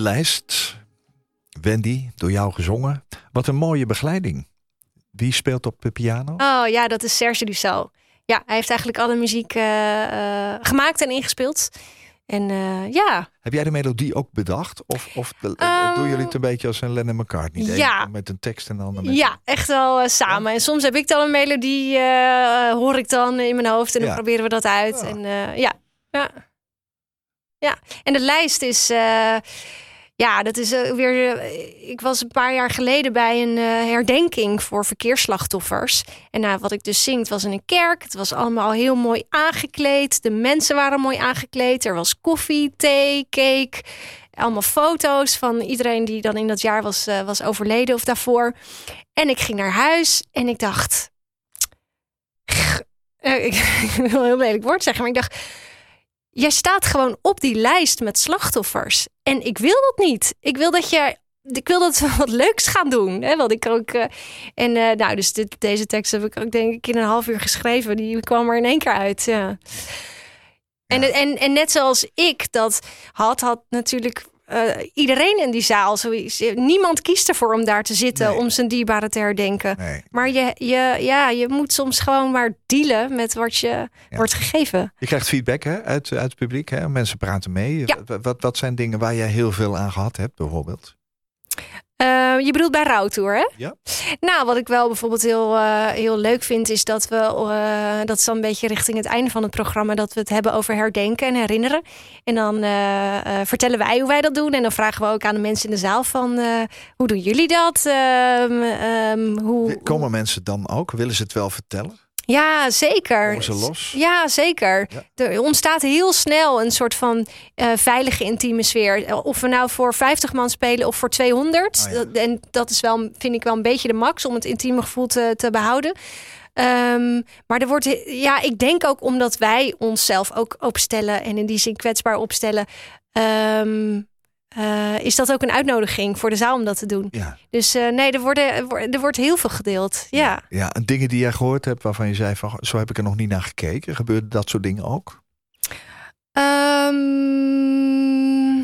De lijst, Wendy, door jou gezongen. Wat een mooie begeleiding. Wie speelt op de piano? Oh ja, dat is Serge Dussel. Ja, hij heeft eigenlijk alle muziek eh, eh, gemaakt en ingespeeld. En eh, ja, Heb jij de melodie ook bedacht? Of, of de- Ehm, doen jullie het een beetje als een Lennon McCartney? De ja. met een tekst en de ander met... ja, echt wel samen. En soms heb ik dan een melodie, hoor ik dan in mijn hoofd en dan proberen we dat uit. Ja. En ja, ja. Ja, en de lijst is. Ja, dat is eh, weer. eh, ik was een paar jaar geleden bij een eh, herdenking voor verkeersslachtoffers. En nou, wat ik dus zing, het was in een kerk. Het was allemaal heel mooi aangekleed. De mensen waren mooi aangekleed. Er was koffie, thee, cake. Allemaal foto's van iedereen die dan in dat jaar was, was overleden of daarvoor. En ik ging naar huis en ik dacht. Ik wil een heel lelijk woord zeggen, maar ik dacht. Jij staat gewoon op die lijst met slachtoffers. En ik wil dat niet. Ik wil dat je. Ik wil dat we wat leuks gaan doen. Hè? Want ik ook. eh, en eh, nou, dus dit, deze tekst heb ik ook denk ik in een half uur geschreven. Die kwam er in één keer uit. Ja. En, en, en net zoals ik dat had, had natuurlijk eh, iedereen in die zaal zoiets. Niemand kiest ervoor om daar te zitten Nee. om zijn dierbaren te herdenken. Nee. Maar je, je, ja, je moet soms gewoon maar dealen met wat je wordt gegeven. Je krijgt feedback hè, uit, uit het publiek. Hè? Mensen praten mee. Ja. Wat, wat zijn dingen waar jij heel veel aan gehad hebt, bijvoorbeeld? Eh, je bedoelt bij Rouwtour, hè? Ja. Nou, wat ik wel bijvoorbeeld heel, eh, heel leuk vind, is dat we, eh, dat is dan een beetje richting het einde van het programma, dat we het hebben over herdenken en herinneren. En dan eh, vertellen wij hoe wij dat doen. En dan vragen we ook aan de mensen in de zaal van, hoe doen jullie dat? Ehm, ehm, hoe, Komen mensen dan ook? Willen ze het wel vertellen? Ja, zeker. Komen ze los? Ja, zeker. Ja. Er ontstaat heel snel een soort van eh, veilige, intieme sfeer. Of we nou voor 50 man spelen of voor 200. Oh ja. Dat- En dat is wel, vind ik wel een beetje de max om het intieme gevoel te, te behouden. Ehm, maar er wordt, ja, ik denk ook omdat wij onszelf ook opstellen en in die zin kwetsbaar opstellen. ehm, eh, is dat ook een uitnodiging voor de zaal om dat te doen? Ja. Dus eh, nee, er, worden, er wordt- heel veel gedeeld. Ja. ja. En dingen die jij gehoord hebt waarvan je zei van zo heb ik er nog niet naar gekeken. Gebeurde dat soort dingen ook? Ehm,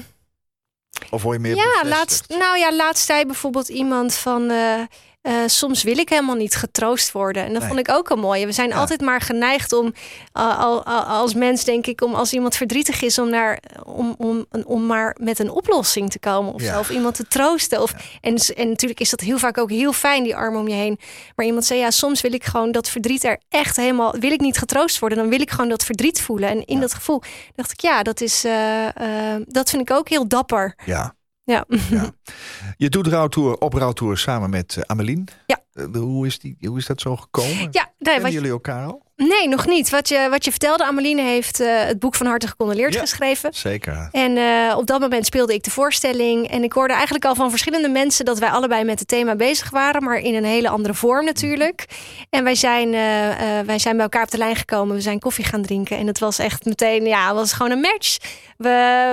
Of hoor je meer ja, laatst, nou ja, laatst zei bijvoorbeeld iemand van. eh, eh, soms wil ik helemaal niet getroost worden. En dat Nee. vond ik ook een mooie. We zijn Ja. altijd maar geneigd om, uh, al, al- als mens denk ik, om als iemand verdrietig is, om, naar, om, om, om maar met een oplossing te komen. Of, Ja. of iemand te troosten. Of, en, en natuurlijk is dat heel vaak ook heel fijn, die arm om je heen. Maar iemand zei, ja, soms wil ik gewoon dat verdriet er echt helemaal... Wil ik niet getroost worden, dan wil ik gewoon dat verdriet voelen. En in dat gevoel dacht ik, ja, dat, is, eh, eh, dat vind ik ook heel dapper. Ja. Ja. ja. Je doet rouwtour op rouwtour samen met uh, Amelien. Ja. Uh, hoe, is die, hoe is dat zo gekomen? Ja, nee, wat, jullie elkaar al? Nee, nog niet. Wat je, wat je vertelde, Ameline heeft eh, het boek van harte gecondoleerd Ja. geschreven. Zeker. En eh, op dat moment speelde ik de voorstelling. En ik hoorde eigenlijk al van verschillende mensen dat wij allebei met het thema bezig waren, maar in een hele andere vorm natuurlijk. En wij zijn, eh, eh, wij zijn bij elkaar op de lijn gekomen. We zijn koffie gaan drinken. En het was echt meteen, ja, het was gewoon een match. We,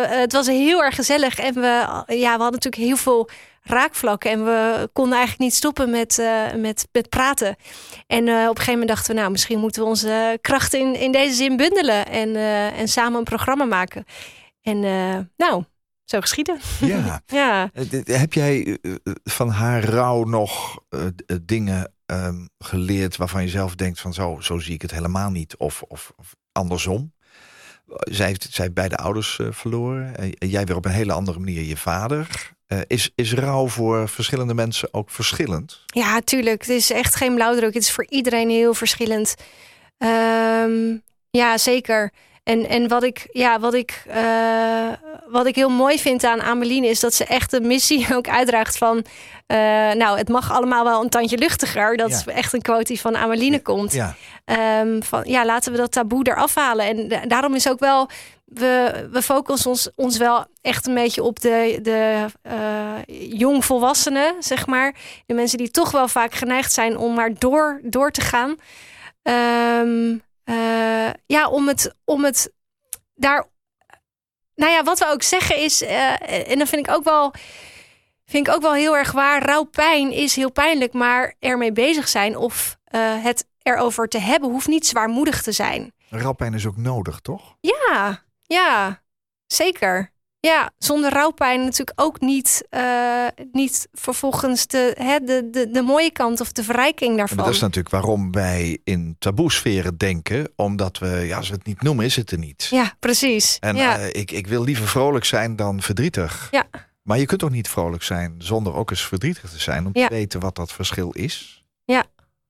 eh, het was heel erg gezellig. En we, ja, we hadden natuurlijk heel veel raakvlakken. En we konden eigenlijk niet stoppen met, eh, met, met praten. En eh, op een gegeven moment dachten we, nou, misschien moeten we onze krachten in, in deze zin bundelen. En, eh, en samen een programma maken. En nou, zo geschieden. Ja. Ja. Heb jij van haar rouw nog dingen ehm, geleerd waarvan je zelf denkt van zo, zo zie ik het helemaal niet of, of, of andersom? Zij heeft, zij heeft beide ouders verloren. Jij weer op een hele andere manier je vader. Eh, is, is rouw voor verschillende mensen ook verschillend? Ja, tuurlijk. Het is echt geen blauwdruk. Het is voor iedereen heel verschillend. Ehm, ja, zeker. En, en wat, ik, ja, wat, ik, eh, wat ik heel mooi vind aan Ameline is dat ze echt de missie ook uitdraagt van... eh, nou, het mag allemaal wel een tandje luchtiger. Dat Ja. is echt een quote die van Ameline komt. Ja, Ehm, van ja, laten we dat taboe eraf halen. En da- daarom is ook wel, we, we focussen ons, ons wel echt een beetje op de, de eh, jongvolwassenen, zeg maar. De mensen die toch wel vaak geneigd zijn om maar door, door te gaan. Ehm, eh, ja, om het, om het daar. Nou ja, wat we ook zeggen is, eh, en dan vind ik ook wel. Vind ik ook wel heel erg waar. Rauw pijn is heel pijnlijk, maar ermee bezig zijn of eh, het erover te hebben, hoeft niet zwaarmoedig te zijn. rouwpijn is ook nodig, toch? Ja, ja, zeker. Ja, zonder rouwpijn natuurlijk ook niet, eh, niet vervolgens de, hè, de, de, de mooie kant of de verrijking daarvan. dat is natuurlijk waarom wij in taboesferen denken. Omdat we, ja, als we het niet noemen, is het er niet. Ja, precies. En ja. eh, ik, ik wil liever vrolijk zijn dan verdrietig. Ja. Maar je kunt toch niet vrolijk zijn zonder ook eens verdrietig te zijn. Om Ja. te weten wat dat verschil is.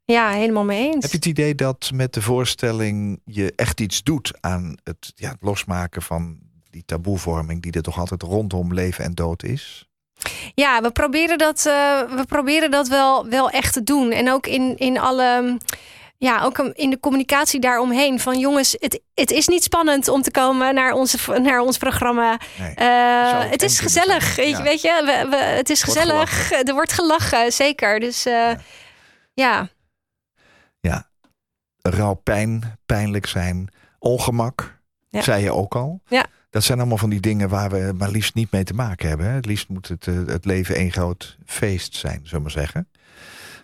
ja, helemaal mee eens. Heb je het idee dat met de voorstelling je echt iets doet aan het, ja, het losmaken van die taboevorming die er toch altijd rondom leven en dood is? Ja, we proberen dat, eh, we proberen dat wel, wel echt te doen. En ook in, in alle. Ja, ook in de communicatie daaromheen. Van jongens, het, het is niet spannend om te komen naar, onze, naar ons programma. Nee. Eh, het is gezellig. Weet, ja. je, weet je, we, we, het is Wordt gezellig. Er wordt gelachen, zeker. Dus eh, ja. Rouw, pijn, pijnlijk zijn, ongemak, Ja. zei je ook al. Ja. Dat zijn allemaal van die dingen waar we maar liefst niet mee te maken hebben. Hè? Het liefst moet het, eh, het leven één groot feest zijn, zullen we maar zeggen.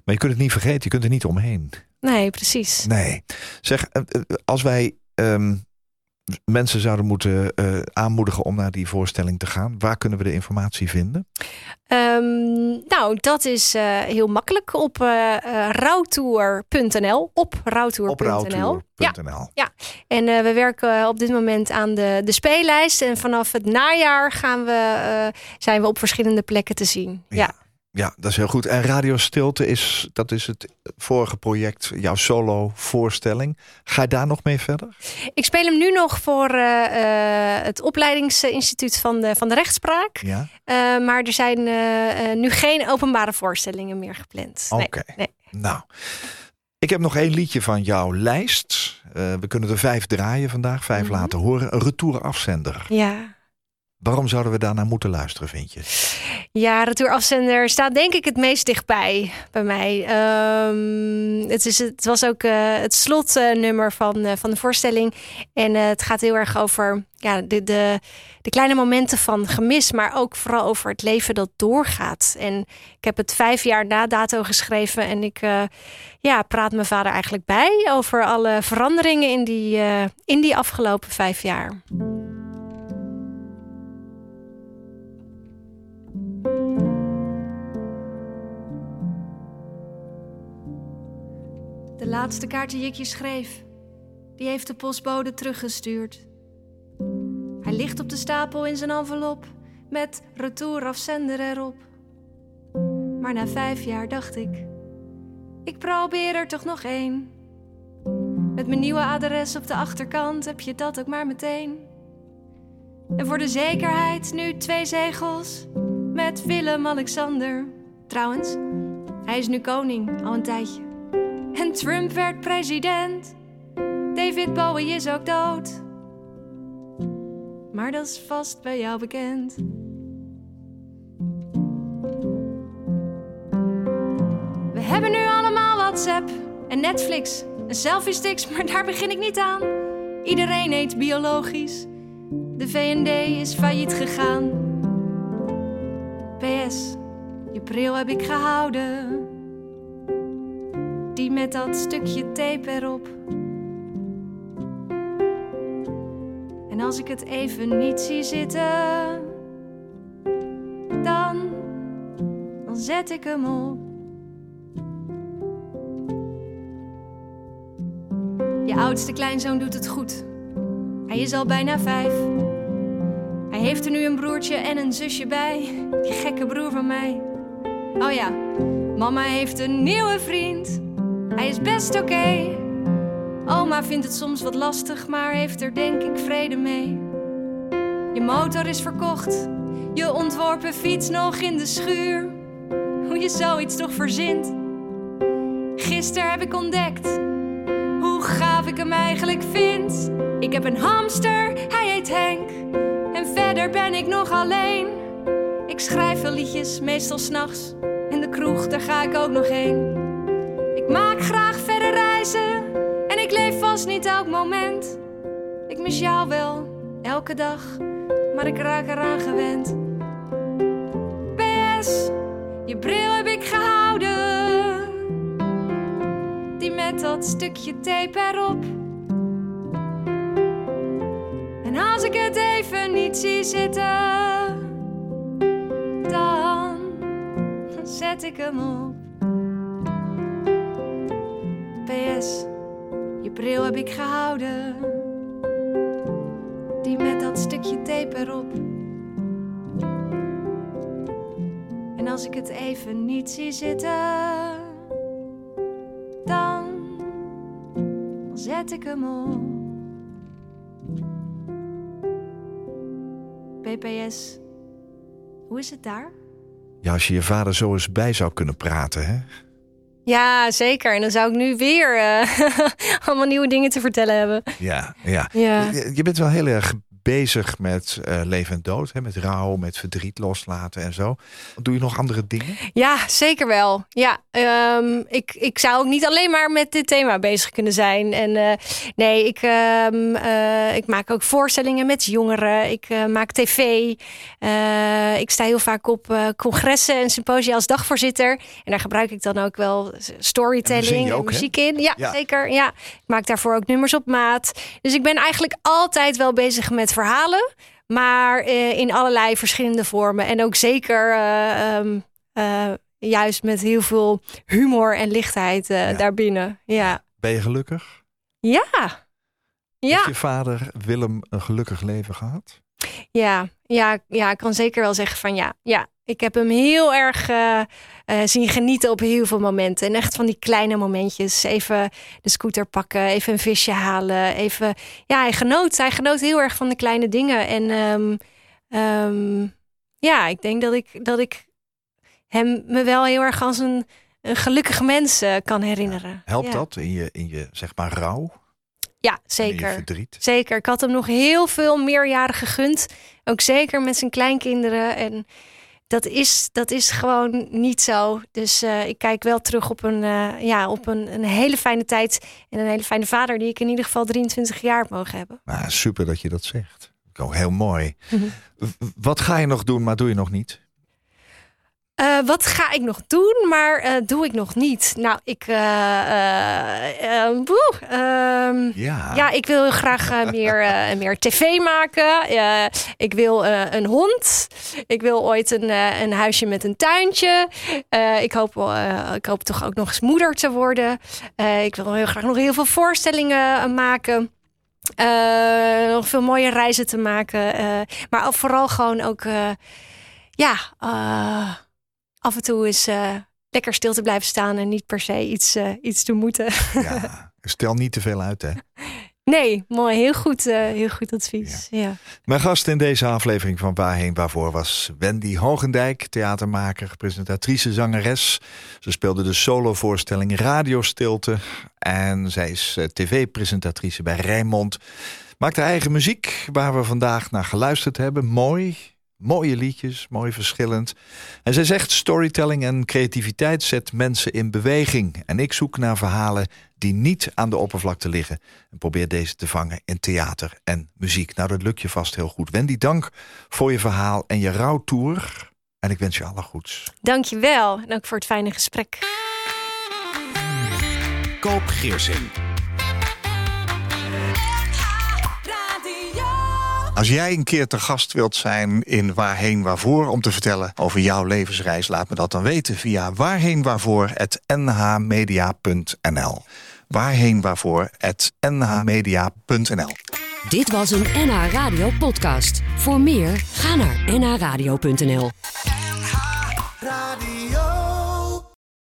Maar je kunt het niet vergeten, je kunt er niet omheen. Nee, precies. Nee. Zeg, eh, eh, als wij ehm, mensen zouden moeten eh, aanmoedigen om naar die voorstelling te gaan, waar kunnen we de informatie vinden? Ehm, nou, dat is eh, heel makkelijk op eh eh, rouwtour.nl. Op rouwtour.nl. Ja, Oprouwtour.nl. en we werken op dit moment aan de, de speellijst. En vanaf het najaar gaan we, zijn we op verschillende plekken te zien. Ja. Ja, dat is heel goed. En Radio Stilte is, dat is het vorige project, jouw solo voorstelling. Ga je daar nog mee verder? Ik speel hem nu nog voor eh, eh, het opleidingsinstituut van de, van de rechtspraak. Ja. Eh, maar er zijn nu geen openbare voorstellingen meer gepland. Oké. nee. Nou, ik heb nog één liedje van jouw lijst. We kunnen er vijf draaien vandaag, vijf Mhm. laten horen. Een retour afzender. Ja. Waarom zouden we daarnaar moeten luisteren, vind je? Ja, retourafzender staat denk ik het meest dichtbij bij mij. Ehm, het, is, het was ook eh, het slotnummer van, eh, van de voorstelling. En eh, het gaat heel erg over ja, de, de, de kleine momenten van gemis, maar ook vooral over het leven dat doorgaat. En ik heb het vijf jaar na dato geschreven en ik ja, praat mijn vader eigenlijk bij over alle veranderingen in die, in die afgelopen vijf jaar. Laatste kaart die ik je schreef, die heeft de postbode teruggestuurd. Hij ligt op de stapel in zijn envelop met retour afzender erop. Maar na vijf jaar dacht ik, ik probeer er toch nog één. Met mijn nieuwe adres op de achterkant heb je dat ook maar meteen. En voor de zekerheid nu twee zegels met Willem-Alexander. Trouwens, hij is nu koning al een tijdje. En Trump werd president. David Bowie is ook dood. Maar dat is vast bij jou bekend. We hebben nu allemaal WhatsApp en Netflix en selfie sticks, maar daar begin ik niet aan. Iedereen eet biologisch. De VND is failliet gegaan. PS, je bril heb ik gehouden. Met dat stukje tape erop. En als ik het even niet zie zitten, dan, dan zet ik hem op. Je oudste kleinzoon doet het goed. Hij is al bijna vijf. Hij heeft er nu een broertje en een zusje bij. Die gekke broer van mij. Oh ja, mama heeft een nieuwe vriend. Hij is best oké. Oma vindt het soms wat lastig, maar heeft er denk ik vrede mee. Je motor is verkocht. Je ontworpen fiets nog in de schuur. Hoe je zoiets toch verzint. Gisteren heb ik ontdekt hoe gaaf ik hem eigenlijk vind. Ik heb een hamster, hij heet Henk. En verder ben ik nog alleen. Ik schrijf veel liedjes, meestal s'nachts. In de kroeg, daar ga ik ook nog heen. Maak graag verder reizen. En ik leef vast niet elk moment. Ik mis jou wel, elke dag. Maar ik raak eraan gewend. PS, je bril heb ik gehouden die met dat stukje tape erop. En als ik het even niet zie zitten, dan zet ik hem op. PS, je bril heb ik gehouden, die met dat stukje tape erop. En als ik het even niet zie zitten dan zet ik hem op. PPS, hoe is het daar? Ja, als je je vader zo eens bij zou kunnen praten, hè? Ja, zeker. En dan zou ik nu weer eh, allemaal nieuwe dingen te vertellen hebben. Ja, ja. Ja. Je, je bent wel heel erg bezig met eh, leven en dood, hè? met rouw, met verdriet loslaten en zo. Doe je nog andere dingen? Ja, zeker wel. Ja, ehm, ik, ik zou ook niet alleen maar met dit thema bezig kunnen zijn. En eh, nee, ik, ehm, eh, ik maak ook voorstellingen met jongeren. Ik maak tv. Ik sta heel vaak op congressen en symposia als dagvoorzitter. En daar gebruik ik dan ook wel storytelling en ook, muziek in. Ja, Ja. zeker. Ja. Ik maak daarvoor ook nummers op maat. Dus ik ben eigenlijk altijd wel bezig met verhalen. Maar eh, in allerlei verschillende vormen. En ook zeker eh, ehm, eh, juist met heel veel humor en lichtheid Ja. daarbinnen. Ja. Ben je gelukkig? Ja. Ja. Heeft je vader Willem een gelukkig leven gehad? Ja, ja, ja, ik kan zeker wel zeggen van ja. Ja, ik heb hem heel erg eh, eh, zien genieten op heel veel momenten. En echt van die kleine momentjes. Even de scooter pakken, even een visje halen. Even, ja, hij genoot. Hij genoot heel erg van de kleine dingen. En ehm, ehm, ja, ik denk dat ik, dat ik hem me wel heel erg als een, een gelukkig mens eh, kan herinneren. Helpt ja. dat in je, in je zeg maar rouw? Ja, zeker. verdriet? Zeker. Ik had hem nog heel veel meerjaren gegund. Ook zeker met zijn kleinkinderen. En dat is, dat is gewoon niet zo. Dus eh, ik kijk wel terug op, een, eh, ja, op een, een hele fijne tijd. En een hele fijne vader die ik in ieder geval 23 jaar heb mogen hebben. Nou, super dat je dat zegt. Ook heel mooi. Mhm. Wat ga je nog doen, maar doe je nog niet? Eh, wat ga ik nog doen, maar eh, doe ik nog niet? Nou, ik... eh, eh, eh, boe, ehm, Ja. Ja, ik wil heel graag meer, meer tv maken. Ik wil een hond. Ik wil ooit een, een huisje met een tuintje. Ik, hoop, ik hoop toch ook nog eens moeder te worden. Ik wil heel graag nog heel veel voorstellingen maken. Nog veel mooie reizen te maken. Eh, maar vooral gewoon ook... ja, af en toe is eh, lekker stil te blijven staan... en niet per se iets, eh, iets te moeten. ja. Stel niet te veel uit, hè? Nee, mooi. Heel goed, eh, heel goed advies. Ja. Mijn gast in deze aflevering van Waarheen Waarvoor was Wendy Hogendijk, theatermaker, presentatrice, zangeres. Ze speelde de solovoorstelling Radiostilte en zij is tv-presentatrice bij Rijnmond. Maakt haar eigen muziek, waar we vandaag naar geluisterd hebben. Mooi, mooie liedjes, mooi verschillend. En zij zegt storytelling en creativiteit zet mensen in beweging. En ik zoek naar verhalen die niet aan de oppervlakte liggen. En probeer deze te vangen in theater en muziek. Nou, dat lukt je vast heel goed. Wendy, dank voor je verhaal en je rouwtour. En ik wens je alle goeds. Dankjewel. En ook voor het fijne gesprek. Koop Geersing. Als jij een keer te gast wilt zijn in Waarheen Waarvoor... om te vertellen over jouw levensreis, laat me dat dan weten... via waarheenwaarvoor.nhmedia.nl waarheenwaarvoor.nhmedia.nl Dit was een NH Radio podcast. Voor meer, ga naar nhradio.nl. Radio.